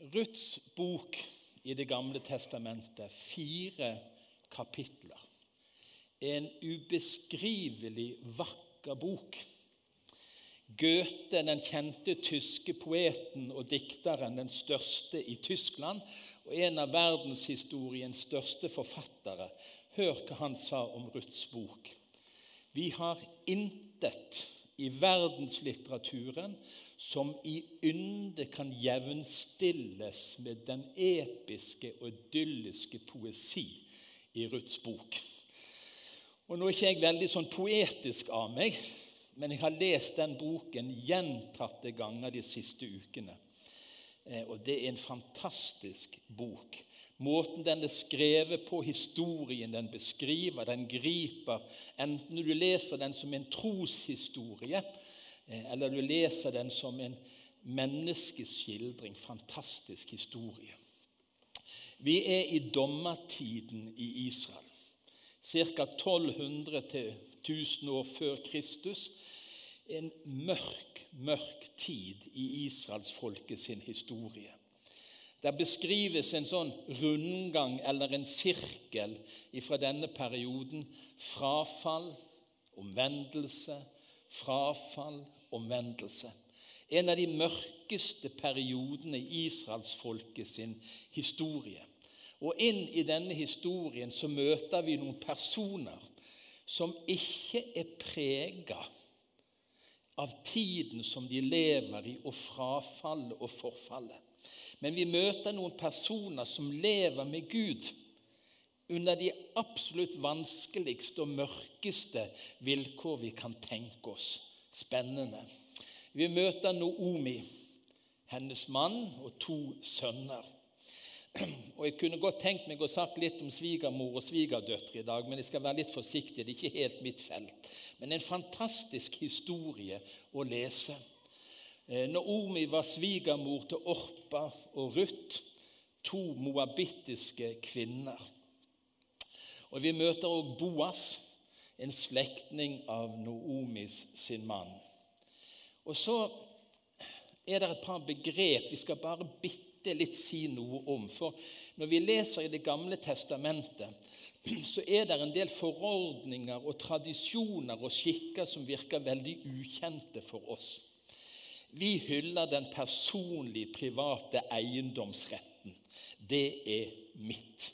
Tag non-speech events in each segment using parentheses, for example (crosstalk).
Ruths bok i Det gamle testamentet, fire kapitler. En ubeskrivelig vakker bok. Goethe, den kjente tyske poeten og dikteren, den største i Tyskland, og en av verdenshistoriens største forfattere. Hør hva han sa om Ruths bok. Vi har intet i verdenslitteraturen som i ynde kan jevnstilles med den episke og idylliske poesi i Ruths bok. Og Nå er ikke jeg veldig sånn poetisk av meg, men jeg har lest den boken gjentatte ganger de siste ukene. Eh, og det er en fantastisk bok. Måten den er skrevet på, historien den beskriver, den griper Enten du leser den som en troshistorie, eh, eller du leser den som en menneskeskildring. Fantastisk historie. Vi er i dommertiden i Israel. Ca. 1200 til 1000 år før Kristus. En mørk, mørk tid i israelsfolket sin historie. Der beskrives en sånn rundgang eller en sirkel fra denne perioden. Frafall, omvendelse, frafall, omvendelse. En av de mørkeste periodene i israelsfolket sin historie. Og inn i denne historien så møter vi noen personer som ikke er prega av tiden som de lever i, og frafallet og forfallet. Men vi møter noen personer som lever med Gud under de absolutt vanskeligste og mørkeste vilkår vi kan tenke oss. Spennende. Vi møter Noomi, hennes mann og to sønner. Og Jeg kunne godt tenkt meg å sagt litt om svigermor og svigerdøtre i dag, men jeg skal være litt forsiktig. Det er ikke helt mitt felt. Men en fantastisk historie å lese. Eh, Naomi var svigermor til Orpa og Ruth, to moabittiske kvinner. Og Vi møter også Boas, en slektning av Noomis sin mann. Og Så er det et par begrep vi skal bare bitte litt si noe om. For når vi leser i Det gamle testamentet, (clears throat) så er det en del forordninger og tradisjoner og skikker som virker veldig ukjente for oss. Vi hyller den personlige, private eiendomsretten. Det er mitt.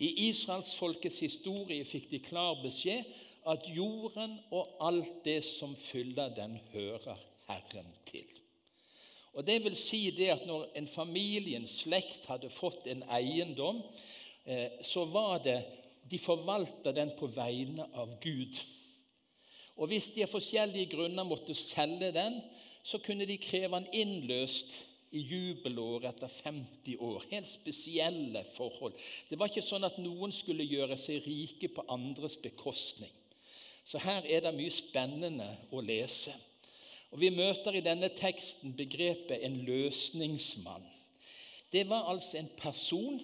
I israelsfolkets historie fikk de klar beskjed at jorden og alt det som fyller den, hører Herren til. Og det vil si det at Når en familie, en slekt, hadde fått en eiendom, eh, så var det de forvalta den på vegne av Gud. Og Hvis de av forskjellige grunner måtte selge den, så kunne de kreve han innløst i jubelåret etter 50 år. Helt spesielle forhold. Det var ikke sånn at noen skulle gjøre seg rike på andres bekostning. Så her er det mye spennende å lese. Og Vi møter i denne teksten begrepet 'en løsningsmann'. Det var altså en person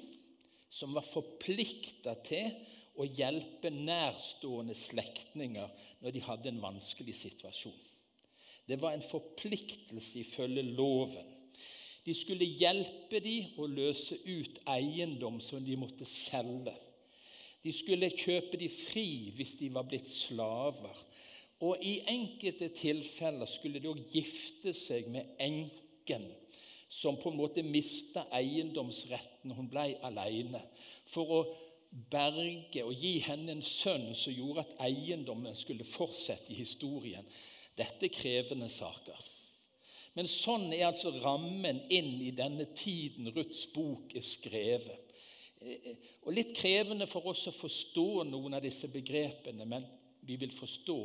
som var forplikta til å hjelpe nærstående slektninger når de hadde en vanskelig situasjon. Det var en forpliktelse ifølge loven. De skulle hjelpe dem å løse ut eiendom som de måtte selge. De skulle kjøpe dem fri hvis de var blitt slaver. Og i enkelte tilfeller skulle de òg gifte seg med enken, som på en måte mista eiendomsretten. Hun ble alene. For å berge og gi henne en sønn som gjorde at eiendommen skulle fortsette i historien. Dette er krevende saker. Men sånn er altså rammen inn i denne tiden Ruths bok er skrevet. Og Litt krevende for oss å forstå noen av disse begrepene, men vi vil forstå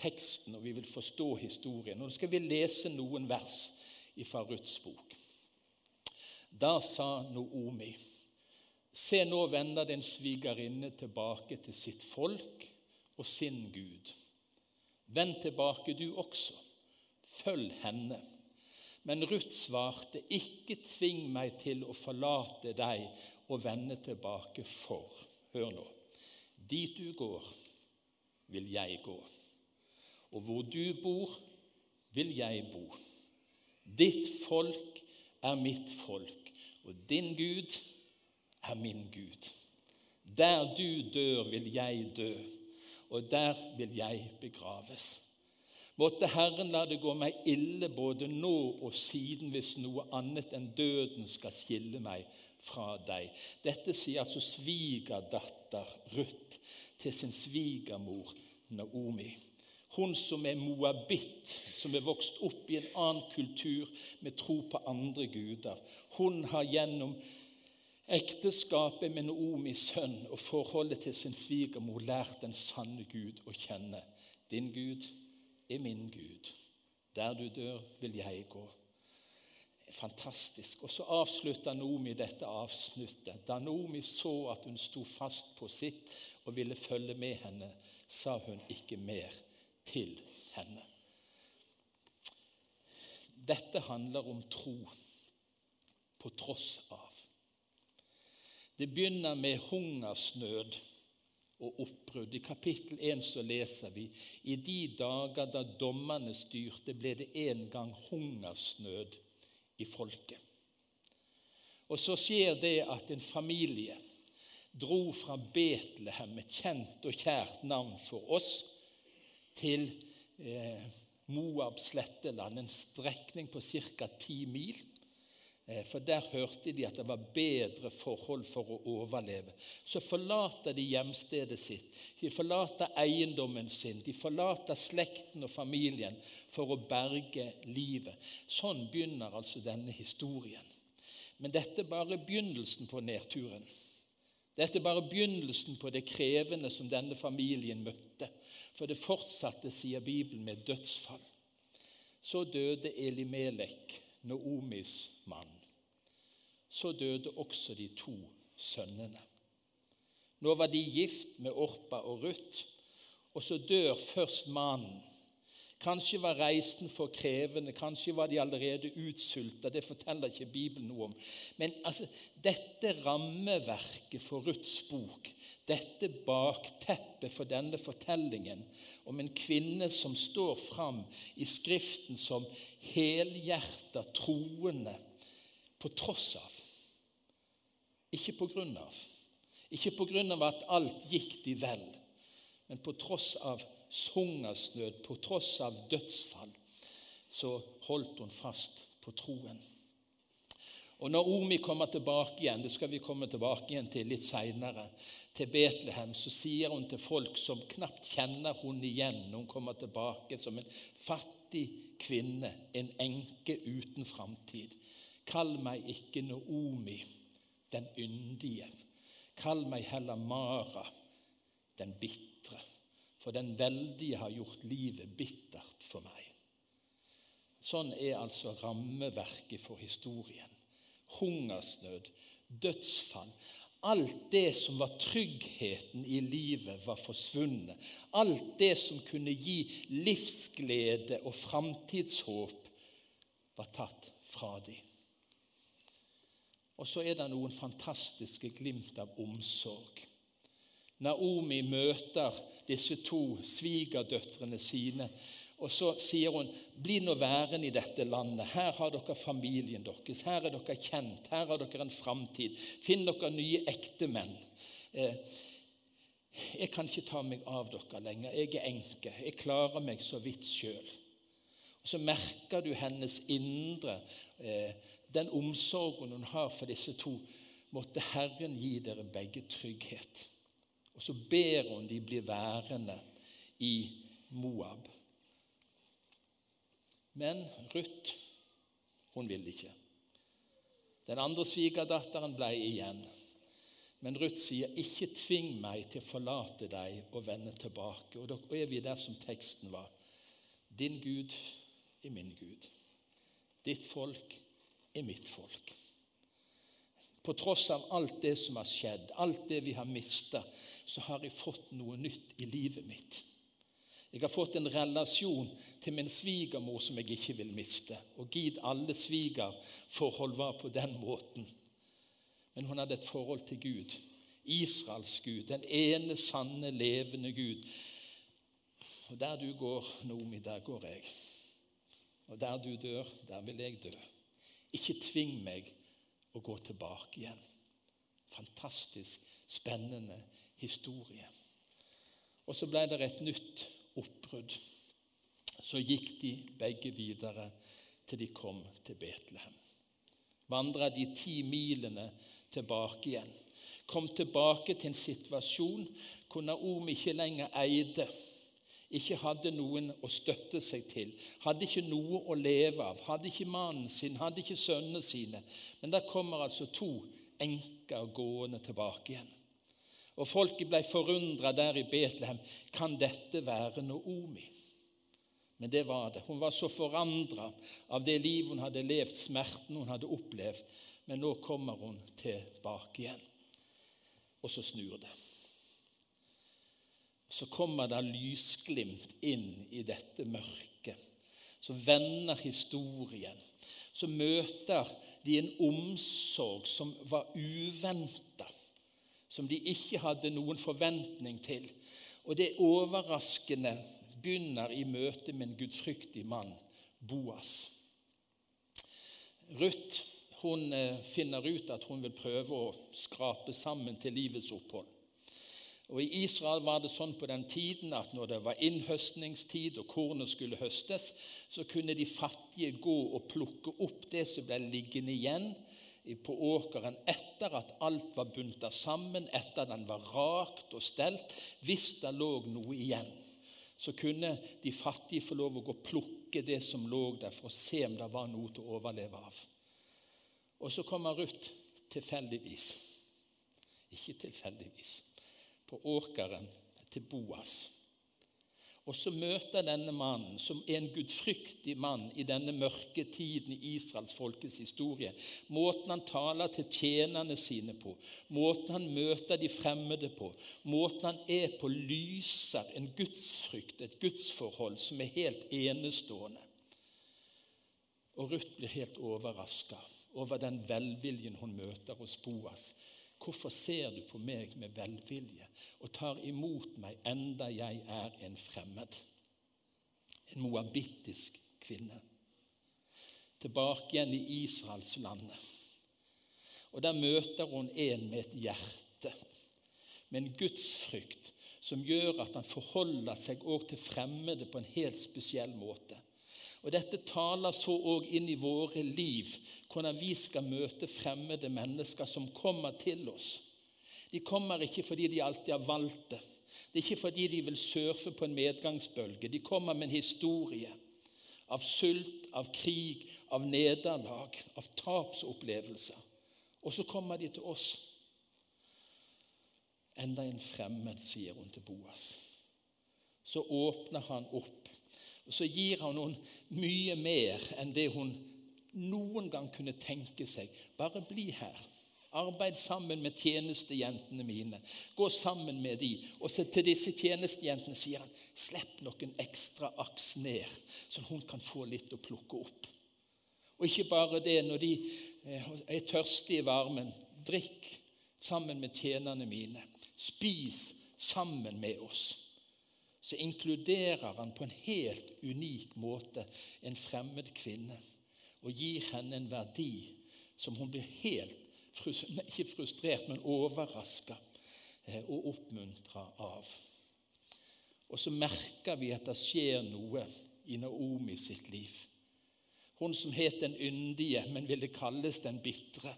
teksten og vi vil forstå historien. Nå skal vi lese noen vers fra Ruths bok. Da sa Noomi, se nå vender din svigerinne tilbake til sitt folk og sin Gud. Vend tilbake, du også. Følg henne. Men Ruth svarte, ikke tving meg til å forlate deg og vende tilbake for Hør nå. Dit du går, vil jeg gå. Og hvor du bor, vil jeg bo. Ditt folk er mitt folk, og din Gud er min Gud. Der du dør, vil jeg dø, og der vil jeg begraves. Måtte Herren la det gå meg ille både nå og siden hvis noe annet enn døden skal skille meg fra deg. Dette sier altså svigerdatter Ruth til sin svigermor Naomi. Hun som er moabitt, som er vokst opp i en annen kultur med tro på andre guder. Hun har gjennom ekteskapet med Naomis sønn og forholdet til sin svigermor lærte den sanne Gud å kjenne. Din Gud er min Gud. Der du dør, vil jeg gå. Fantastisk. Og så avslutta Naomi dette avsnittet. Da Naomi så at hun sto fast på sitt og ville følge med henne, sa hun ikke mer til henne. Dette handler om tro på tross av. Det begynner med hungersnød og oppbrudd. I kapittel 1 så leser vi i de dager da dommerne styrte, ble det en gang hungersnød i folket. Og så skjer det at en familie dro fra Betlehem, et kjent og kjært navn for oss, til eh, Moab sletteland, en strekning på ca. ti mil. Eh, for der hørte de at det var bedre forhold for å overleve. Så forlater de hjemstedet sitt, de forlater eiendommen sin, de forlater slekten og familien for å berge livet. Sånn begynner altså denne historien. Men dette er bare begynnelsen på nedturen. Dette er bare begynnelsen på det krevende som denne familien møtte. For det fortsatte, sier Bibelen, med dødsfall. Så døde Elimelek, Noomis mann. Så døde også de to sønnene. Nå var de gift med Orpa og Ruth, og så dør først mannen. Kanskje var reisen for krevende, kanskje var de allerede utsulta. Det forteller ikke Bibelen noe om. Men altså, dette rammeverket for Ruths bok, dette bakteppet for denne fortellingen om en kvinne som står fram i Skriften som helhjerta troende på tross av, ikke på grunn av. Ikke på grunn av at alt gikk de vel, men på tross av hungersnød, på tross av dødsfall, så holdt hun fast på troen. Og Når Omi kommer tilbake igjen, det skal vi komme tilbake igjen til litt seinere, til Betlehem, så sier hun til folk som knapt kjenner hun igjen når hun kommer tilbake som en fattig kvinne, en enke uten framtid. Kall meg ikke Noomi, den yndige. Kall meg heller Mara, den bitre for den veldige har gjort livet bittert for meg. Sånn er altså rammeverket for historien. Hungersnød, dødsfall. Alt det som var tryggheten i livet, var forsvunnet. Alt det som kunne gi livsglede og framtidshåp, var tatt fra dem. Og så er det noen fantastiske glimt av omsorg. Naomi møter disse to svigerdøtrene sine. Og så sier hun, 'Bli nå værende i dette landet. Her har dere familien deres. Her er dere kjent. Her har dere en framtid. Finn dere nye ektemenn.' Eh, 'Jeg kan ikke ta meg av dere lenger. Jeg er enke. Jeg klarer meg så vidt sjøl.' Så merker du hennes indre, eh, den omsorgen hun har for disse to. Måtte Herren gi dere begge trygghet. Og så ber hun de blir værende i Moab. Men Ruth, hun ville ikke. Den andre svigerdatteren ble igjen. Men Ruth sier, 'Ikke tving meg til å forlate deg og vende tilbake.' Og da er vi der som teksten var. Din Gud er min Gud. Ditt folk er mitt folk. På tross av alt det som har skjedd, alt det vi har mista, så har jeg fått noe nytt i livet mitt. Jeg har fått en relasjon til min svigermor som jeg ikke vil miste. Og gid alle svigerforhold var på den måten. Men hun hadde et forhold til Gud. Israels Gud, den ene sanne, levende Gud. Og der du går, Nomi, der går jeg. Og der du dør, der vil jeg dø. Ikke tving meg å gå tilbake igjen. Fantastisk spennende historie. Og så ble det et nytt oppbrudd. Så gikk de begge videre til de kom til Betlehem. Vandra de ti milene tilbake igjen. Kom tilbake til en situasjon hvor Naomi ikke lenger eide ikke hadde noen å støtte seg til, hadde ikke noe å leve av, hadde ikke mannen sin, hadde ikke sønnene sine. Men der kommer altså to enker gående tilbake igjen. Og folket ble forundra der i Betlehem. Kan dette være Naomi? Men det var det. Hun var så forandra av det livet hun hadde levd, smerten hun hadde opplevd. Men nå kommer hun tilbake igjen. Og så snur det så kommer det lysglimt inn i dette mørket. Så vender historien. Så møter de en omsorg som var uventa, som de ikke hadde noen forventning til. Og det overraskende begynner i møte med en gudfryktig mann, Boas. Ruth hun eh, finner ut at hun vil prøve å skrape sammen til livets opphold. Og I Israel var det sånn på den tiden at når det var innhøstningstid og kornet skulle høstes, så kunne de fattige gå og plukke opp det som ble liggende igjen på åkeren etter at alt var bunta sammen, etter at den var rakt og stelt. Hvis det lå noe igjen, så kunne de fattige få lov å gå og plukke det som lå der, for å se om det var noe til å overleve av. Og så kommer Ruth tilfeldigvis. Ikke tilfeldigvis på åkeren til Boas. Og så møter denne mannen, som er en gudfryktig mann i denne mørke tiden i Israels folkets historie, måten han taler til tjenerne sine på, måten han møter de fremmede på, måten han er på, lyser en gudsfrykt, et gudsforhold, som er helt enestående. Og Ruth blir helt overraska over den velviljen hun møter hos Boas. Hvorfor ser du på meg med velvilje og tar imot meg enda jeg er en fremmed? En moabittisk kvinne. Tilbake igjen i Israels landet. Og Der møter hun en med et hjerte, med en gudsfrykt som gjør at han forholder seg òg til fremmede på en helt spesiell måte. Og Dette taler så òg inn i våre liv, hvordan vi skal møte fremmede mennesker som kommer til oss. De kommer ikke fordi de alltid har valgt det. Det er ikke fordi de vil surfe på en medgangsbølge. De kommer med en historie av sult, av krig, av nederlag, av tapsopplevelser. Og så kommer de til oss. Enda en fremmed, sier hun til Boas. Så åpner han opp og Så gir han henne mye mer enn det hun noen gang kunne tenke seg. Bare bli her. Arbeid sammen med tjenestejentene mine. Gå sammen med de. Og til disse tjenestejentene sier han slipp noen ekstra aks ned, så hun kan få litt å plukke opp. Og ikke bare det, når de eh, er tørstige i varmen, drikk sammen med tjenerne mine. Spis sammen med oss så inkluderer han på en helt unik måte en fremmed kvinne og gir henne en verdi som hun blir helt (laughs) ikke frustrert, men overraska eh, og oppmuntra av. Og så merker vi at det skjer noe i Naomi sitt liv. Hun som het den yndige, men ville kalles den bitre.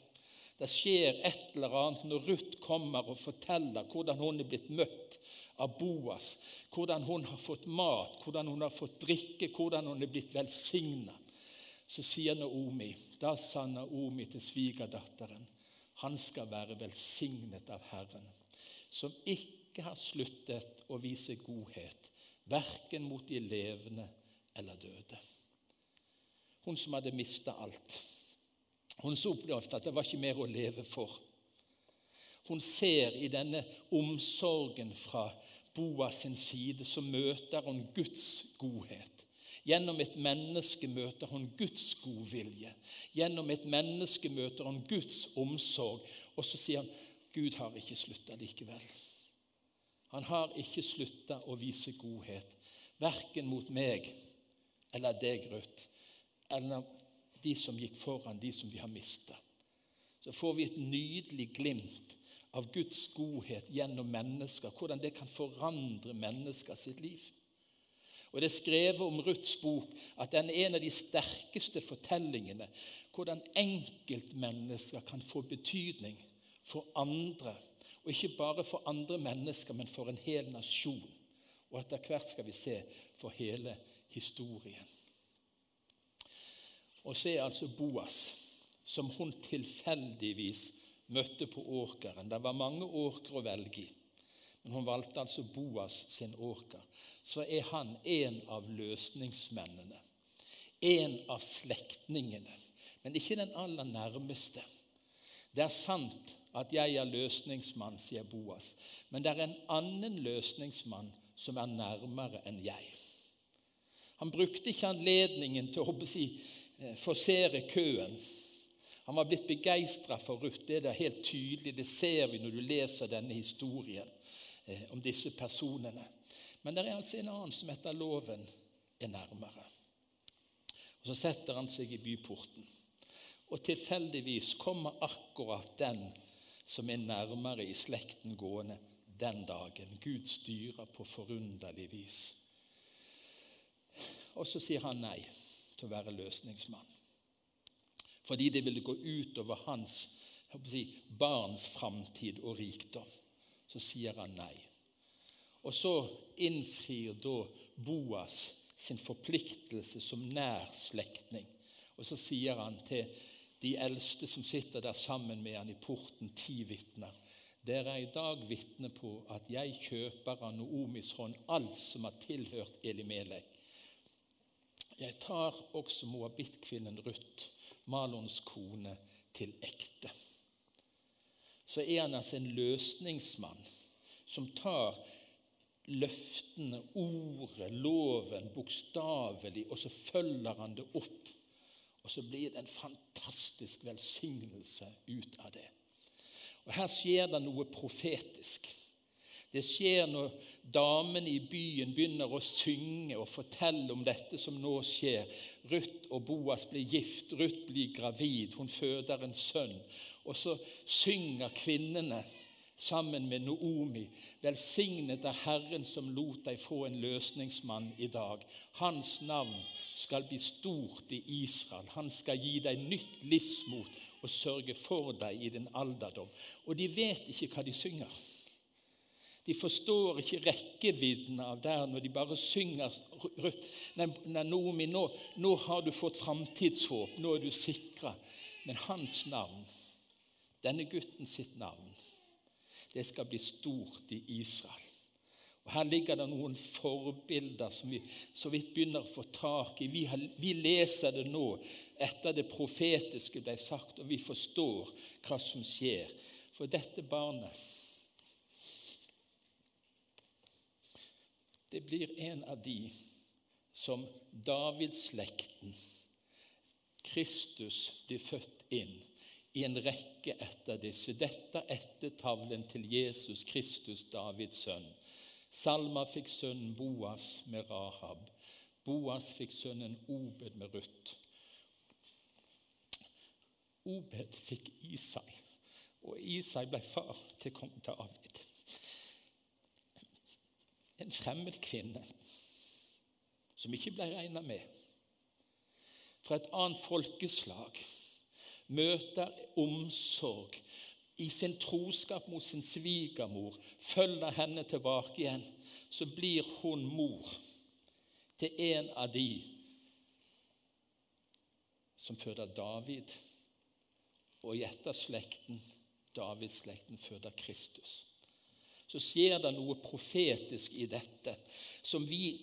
Det skjer et eller annet når Ruth kommer og forteller hvordan hun er blitt møtt av Boas. Hvordan hun har fått mat, hvordan hun har fått drikke, hvordan hun er blitt velsigna. Så sier Naomi, da sa Naomi til svigerdatteren, han skal være velsignet av Herren, som ikke har sluttet å vise godhet, verken mot de levende eller døde. Hun som hadde mista alt. Hun som opplevde at det var ikke mer å leve for. Hun ser i denne omsorgen fra Boas sin side, så møter hun Guds godhet. Gjennom et menneske møter hun Guds godvilje. Gjennom et menneske møter hun Guds omsorg. Og så sier han Gud har ikke slutta likevel. Han har ikke slutta å vise godhet, verken mot meg eller deg, Ruth, eller de som gikk foran, de som vi har mista. Så får vi et nydelig glimt av Guds godhet gjennom mennesker, hvordan det kan forandre mennesker sitt liv. Og Det er skrevet om Ruths bok at den er en av de sterkeste fortellingene hvordan enkeltmennesker kan få betydning for andre. Og ikke bare for andre mennesker, men for en hel nasjon. Og etter hvert skal vi se for hele historien. Og så er altså Boas, som hun tilfeldigvis møtte på åkeren. Det var mange åkre å velge i, men hun valgte altså Boas sin åker. Så er han en av løsningsmennene, en av slektningene, men ikke den aller nærmeste. Det er sant at jeg er løsningsmann, sier Boas, men det er en annen løsningsmann som er nærmere enn jeg. Han brukte ikke anledningen til å eh, forsere køen han var blitt begeistra for Ruth. Det er helt tydelig. Det ser vi når du leser denne historien eh, om disse personene. Men det er altså en annen som etter loven er nærmere. Og Så setter han seg i byporten. Og tilfeldigvis kommer akkurat den som er nærmere i slekten gående den dagen. Gud styrer på forunderlig vis. Og så sier han nei til å være løsningsmann fordi det ville gå ut over hans si, barns framtid og rikdom. Så sier han nei. Og så innfrir da Boas sin forpliktelse som nær slektning. Og så sier han til de eldste som sitter der sammen med han i porten, ti vitner. Dere er i dag vitne på at jeg kjøper av Noomis hånd alt som har tilhørt Elimelek. Jeg tar også moabittkvinnen Ruth Malons kone til ekte. Så er han altså en løsningsmann som tar løftene, ordet, loven bokstavelig, og så følger han det opp. Og så blir det en fantastisk velsignelse ut av det. Og Her skjer det noe profetisk. Det skjer når damene i byen begynner å synge og fortelle om dette som nå skjer. Ruth og Boas blir gift, Ruth blir gravid, hun føder en sønn. Og så synger kvinnene sammen med Noomi. Velsignet er Herren som lot deg få en løsningsmann i dag. Hans navn skal bli stort i Israel. Han skal gi deg nytt livsmot og sørge for deg i din alderdom. Og de vet ikke hva de synger. De forstår ikke rekkevidden av der når de bare synger rødt. Nei, Naomi, nå, nå har du fått framtidshåp, nå er du sikra. Men hans navn, denne gutten sitt navn, det skal bli stort i Israel. Og Her ligger det noen forbilder som vi så vidt begynner å få tak i. Vi, har, vi, leser det nå etter det profetiske ble sagt, og vi forstår hva som skjer. For dette barnet det blir en av de som Davidsslekten, Kristus, blir født inn i en rekke etter disse. Dette etter tavlen til Jesus Kristus, Davids sønn. Salma fikk sønnen Boas med Rahab. Boas fikk sønnen Obed med Ruth. Obed fikk Isai, og Isai ble far til kong David en fremmed kvinne som ikke ble regna med, fra et annet folkeslag, møter omsorg i sin troskap mot sin svigermor, følger henne tilbake igjen, så blir hun mor til en av de som føder David, og i etterslekten Davidsslekten føder Kristus så skjer det noe profetisk i dette som vi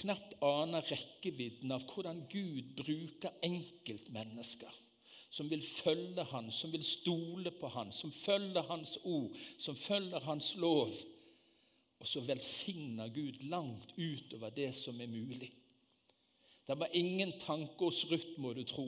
knapt aner rekkevidden av hvordan Gud bruker enkeltmennesker som vil følge Han, som vil stole på Han, som følger Hans ord, som følger Hans lov. Og så velsigner Gud langt utover det som er mulig. Det var ingen tanke hos Ruth, må du tro,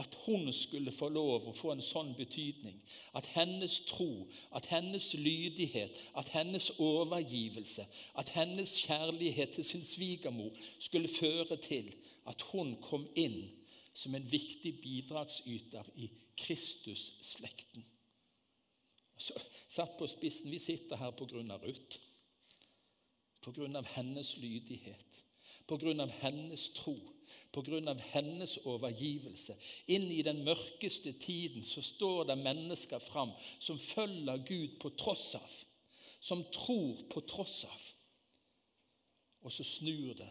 at hun skulle få lov å få en sånn betydning. At hennes tro, at hennes lydighet, at hennes overgivelse, at hennes kjærlighet til sin svigermor skulle føre til at hun kom inn som en viktig bidragsyter i Kristus-slekten. Satt på spissen, Vi sitter her på grunn av Ruth, på grunn av hennes lydighet, av hennes tro, av hennes overgivelse. Inn i den mørkeste tiden så står det mennesker fram som følger Gud på tross av, som tror på tross av. Og så snur det,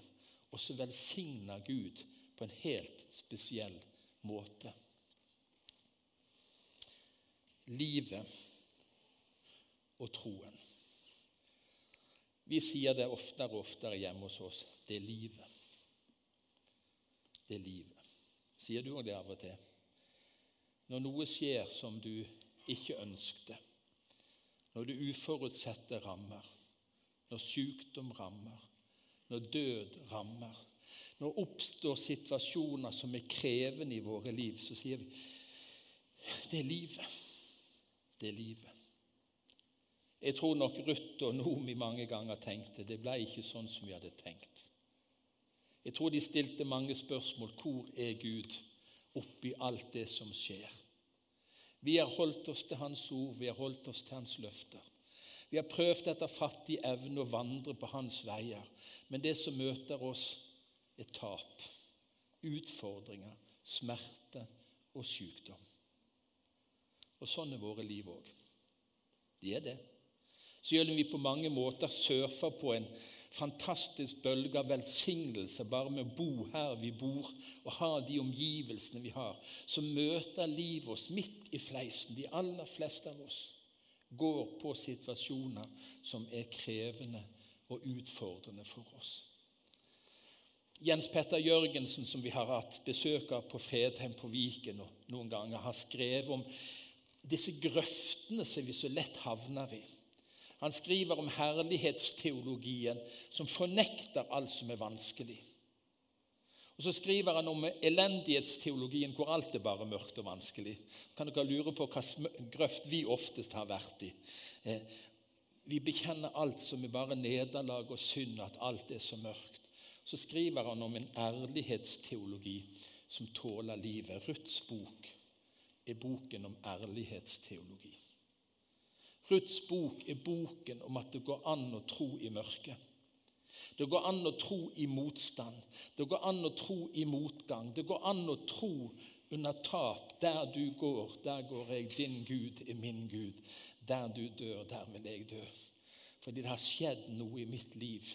og så velsigner Gud på en helt spesiell måte. Livet og troen. Vi sier det oftere og oftere hjemme hos oss. Det er livet. Det er livet. Sier du òg det av og til? Når noe skjer som du ikke ønskte, når det uforutsette rammer, når sykdom rammer, når død rammer, når oppstår situasjoner som er krevende i våre liv, så sier vi det er livet. Det er livet. Jeg tror nok Ruth og Nomi mange ganger tenkte det ble ikke sånn som vi hadde tenkt. Jeg tror de stilte mange spørsmål. Hvor er Gud oppi alt det som skjer? Vi har holdt oss til Hans ord, vi har holdt oss til Hans løfter. Vi har prøvd etter fattig evne å vandre på Hans veier, men det som møter oss, er tap, utfordringer, smerte og sykdom. Og sånn er våre liv òg. De er det. Selv om vi på mange måter surfer på en fantastisk bølge av velsignelse bare med å bo her vi bor og ha de omgivelsene vi har, så møter livet oss midt i fleisen. De aller fleste av oss går på situasjoner som er krevende og utfordrende for oss. Jens Petter Jørgensen, som vi har hatt besøk av på Fredheim på Viken og noen ganger, har skrevet om disse grøftene som vi så lett havner i. Han skriver om herlighetsteologien som fornekter alt som er vanskelig. Og Så skriver han om elendighetsteologien hvor alt er bare mørkt og vanskelig. Kan dere lure på hva grøft vi oftest har vært i? Eh, vi bekjenner alt som er bare nederlag og synd, at alt er så mørkt. Så skriver han om en ærlighetsteologi som tåler livet. Ruths bok er boken om ærlighetsteologi. Ruths bok er boken om at det går an å tro i mørket. Det går an å tro i motstand. Det går an å tro i motgang. Det går an å tro under tap. Der du går, der går jeg. Din Gud er min Gud. Der du dør, der vil jeg dø. Fordi det har skjedd noe i mitt liv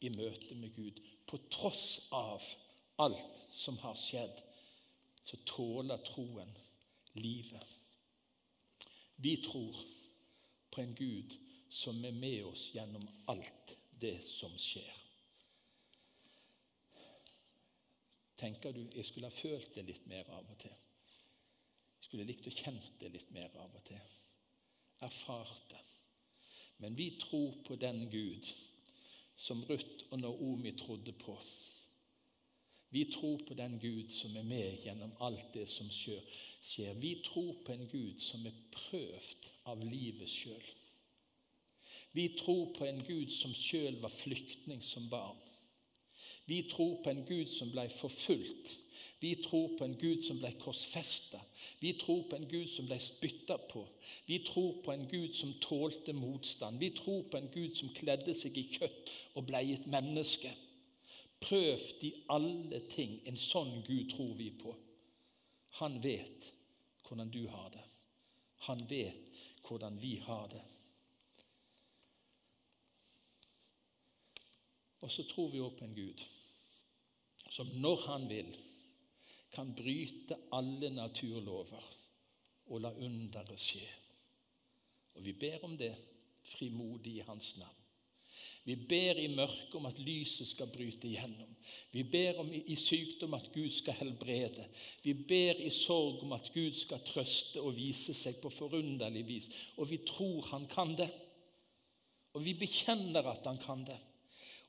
i møte med Gud. På tross av alt som har skjedd, så tåler troen livet. Vi tror på en Gud som er med oss gjennom alt det som skjer. Tenker du jeg skulle ha følt det litt mer av og til? Jeg skulle likt å kjent det litt mer av og til. Erfart det. Men vi tror på den Gud som Ruth og Naomi trodde på. Vi tror på den Gud som er med gjennom alt det som skjer. Vi tror på en Gud som er prøvd av livet sjøl. Vi tror på en Gud som sjøl var flyktning som barn. Vi tror på en Gud som ble forfulgt. Vi tror på en Gud som ble korsfesta. Vi tror på en Gud som ble spytta på. Vi tror på en Gud som tålte motstand. Vi tror på en Gud som kledde seg i kjøtt og ble et menneske. Prøvd i alle ting. En sånn Gud tror vi på. Han vet hvordan du har det. Han vet hvordan vi har det. Og så tror vi òg på en Gud som når han vil, kan bryte alle naturlover og la underet skje. Og vi ber om det frimodig i Hans navn. Vi ber i mørket om at lyset skal bryte igjennom. Vi ber om i sykdom at Gud skal helbrede. Vi ber i sorg om at Gud skal trøste og vise seg på forunderlig vis. Og vi tror han kan det. Og vi bekjenner at han kan det.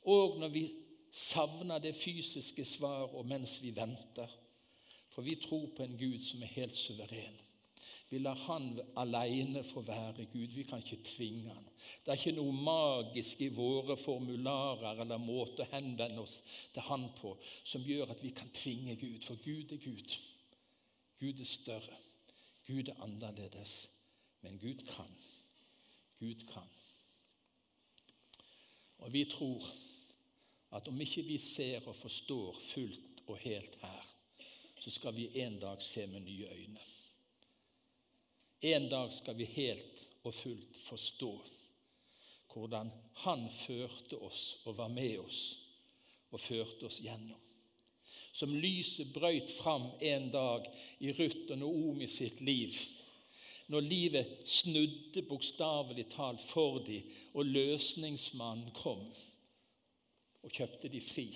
Og når vi savner det fysiske svaret, og mens vi venter. For vi tror på en Gud som er helt suveren. Vi lar Han alene få være Gud. Vi kan ikke tvinge Han. Det er ikke noe magisk i våre formularer eller måte å henvende oss til Han på som gjør at vi kan tvinge Gud, for Gud er Gud. Gud er større. Gud er annerledes. Men Gud kan. Gud kan. Og vi tror at om ikke vi ser og forstår fullt og helt her, så skal vi en dag se med nye øyne. En dag skal vi helt og fullt forstå hvordan Han førte oss og var med oss og førte oss gjennom. Som lyset brøyt fram en dag i Ruth og Noomi sitt liv, når livet snudde bokstavelig talt for dem, og løsningsmannen kom og kjøpte de fri,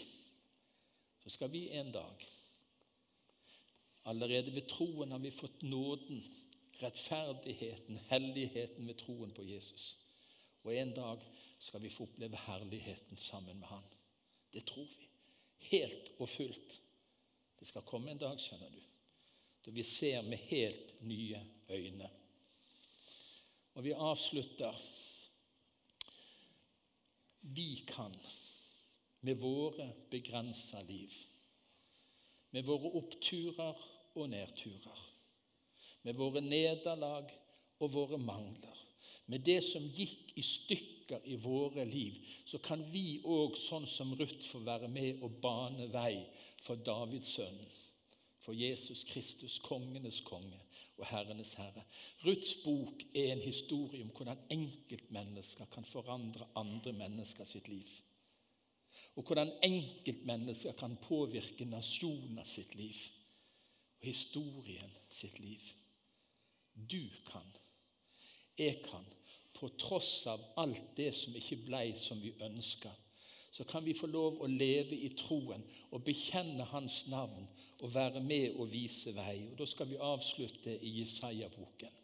så skal vi en dag Allerede ved troen har vi fått nåden rettferdigheten, helligheten ved troen på Jesus. Og en dag skal vi få oppleve herligheten sammen med Han. Det tror vi. Helt og fullt. Det skal komme en dag, skjønner du, da vi ser med helt nye øyne. Og vi avslutter Vi kan med våre begrensa liv, med våre oppturer og nedturer med våre nederlag og våre mangler, med det som gikk i stykker i våre liv, så kan vi òg, sånn som Ruth, få være med og bane vei for Davids sønn, for Jesus Kristus, kongenes konge og herrenes herre. Ruths bok er en historie om hvordan enkeltmennesker kan forandre andre mennesker sitt liv. Og hvordan enkeltmennesker kan påvirke nasjoner sitt liv og historien sitt liv. Du kan. Jeg kan. På tross av alt det som ikke ble som vi ønska, så kan vi få lov å leve i troen og bekjenne Hans navn og være med og vise vei. Og Da skal vi avslutte i Jesaja-boken.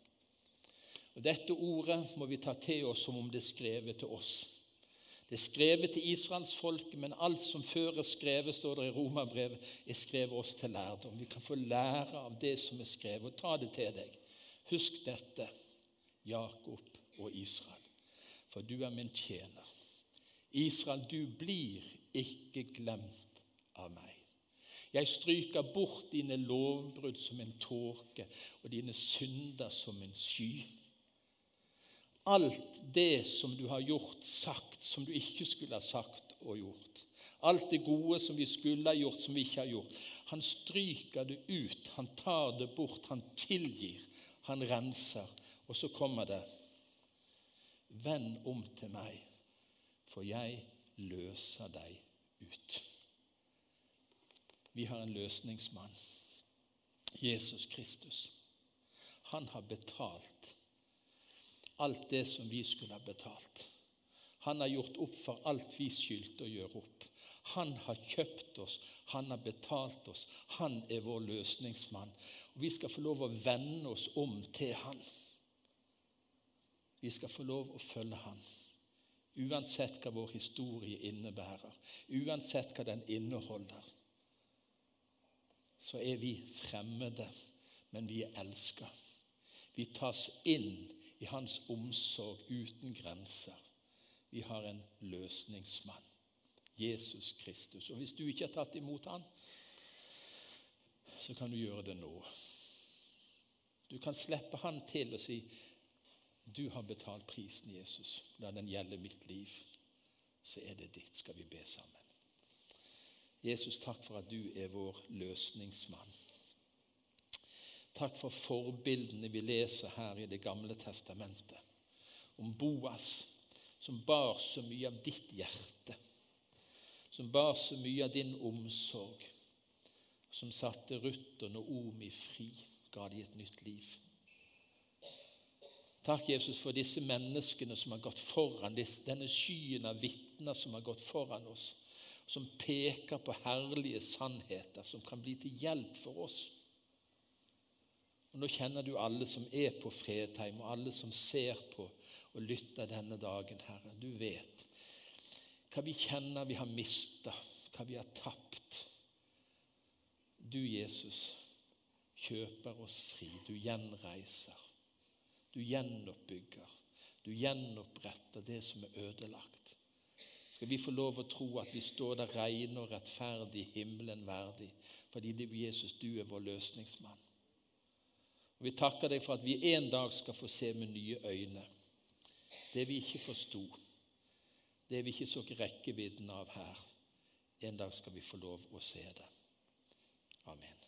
Og Dette ordet må vi ta til oss som om det er skrevet til oss. Det er skrevet til Israels folk, men alt som før er skrevet, står det i Romerbrevet, er skrevet oss til lærdom. Vi kan få lære av det som er skrevet, og ta det til deg. Husk dette, Jakob og Israel, for du er min tjener. Israel, du blir ikke glemt av meg. Jeg stryker bort dine lovbrudd som en tåke og dine synder som en sky. Alt det som du har gjort, sagt, som du ikke skulle ha sagt og gjort. Alt det gode som vi skulle ha gjort, som vi ikke har gjort. Han stryker det ut, han tar det bort, han tilgir. Han renser. Og så kommer det Vend om til meg, for jeg løser deg ut. Vi har en løsningsmann, Jesus Kristus. Han har betalt alt det som vi skulle ha betalt. Han har gjort opp for alt vi skyldte å gjøre opp. Han har kjøpt oss, han har betalt oss. Han er vår løsningsmann. Og Vi skal få lov å vende oss om til han. Vi skal få lov å følge han. Uansett hva vår historie innebærer, uansett hva den inneholder, så er vi fremmede, men vi er elska. Vi tas inn i hans omsorg uten grenser. Vi har en løsningsmann. Jesus Kristus. Og Hvis du ikke har tatt imot han, så kan du gjøre det nå. Du kan slippe han til og si du har betalt prisen, Jesus. La den gjelde mitt liv. Så er det ditt. Skal vi be sammen. Jesus, takk for at du er vår løsningsmann. Takk for forbildene vi leser her i Det gamle testamentet. Om Boas, som bar så mye av ditt hjerte som bar så mye av din omsorg, som satte Ruth og Naomi fri, ga de et nytt liv. Takk, Jesus, for disse menneskene som har gått foran, denne skyen av vitner som har gått foran oss, som peker på herlige sannheter som kan bli til hjelp for oss. Og Nå kjenner du alle som er på Fredheim, og alle som ser på og lytter denne dagen, Herre. Du vet hva vi kjenner vi har mista, hva vi har tapt. Du, Jesus, kjøper oss fri. Du gjenreiser. Du gjenoppbygger. Du gjenoppretter det som er ødelagt. Skal vi få lov å tro at vi står der rene og rettferdig, himmelen verdig, fordi er Jesus, du er vår løsningsmann. Og Vi takker deg for at vi en dag skal få se med nye øyne det vi ikke forsto, det har vi ikke så rekkevidden av her. En dag skal vi få lov å se det. Amen.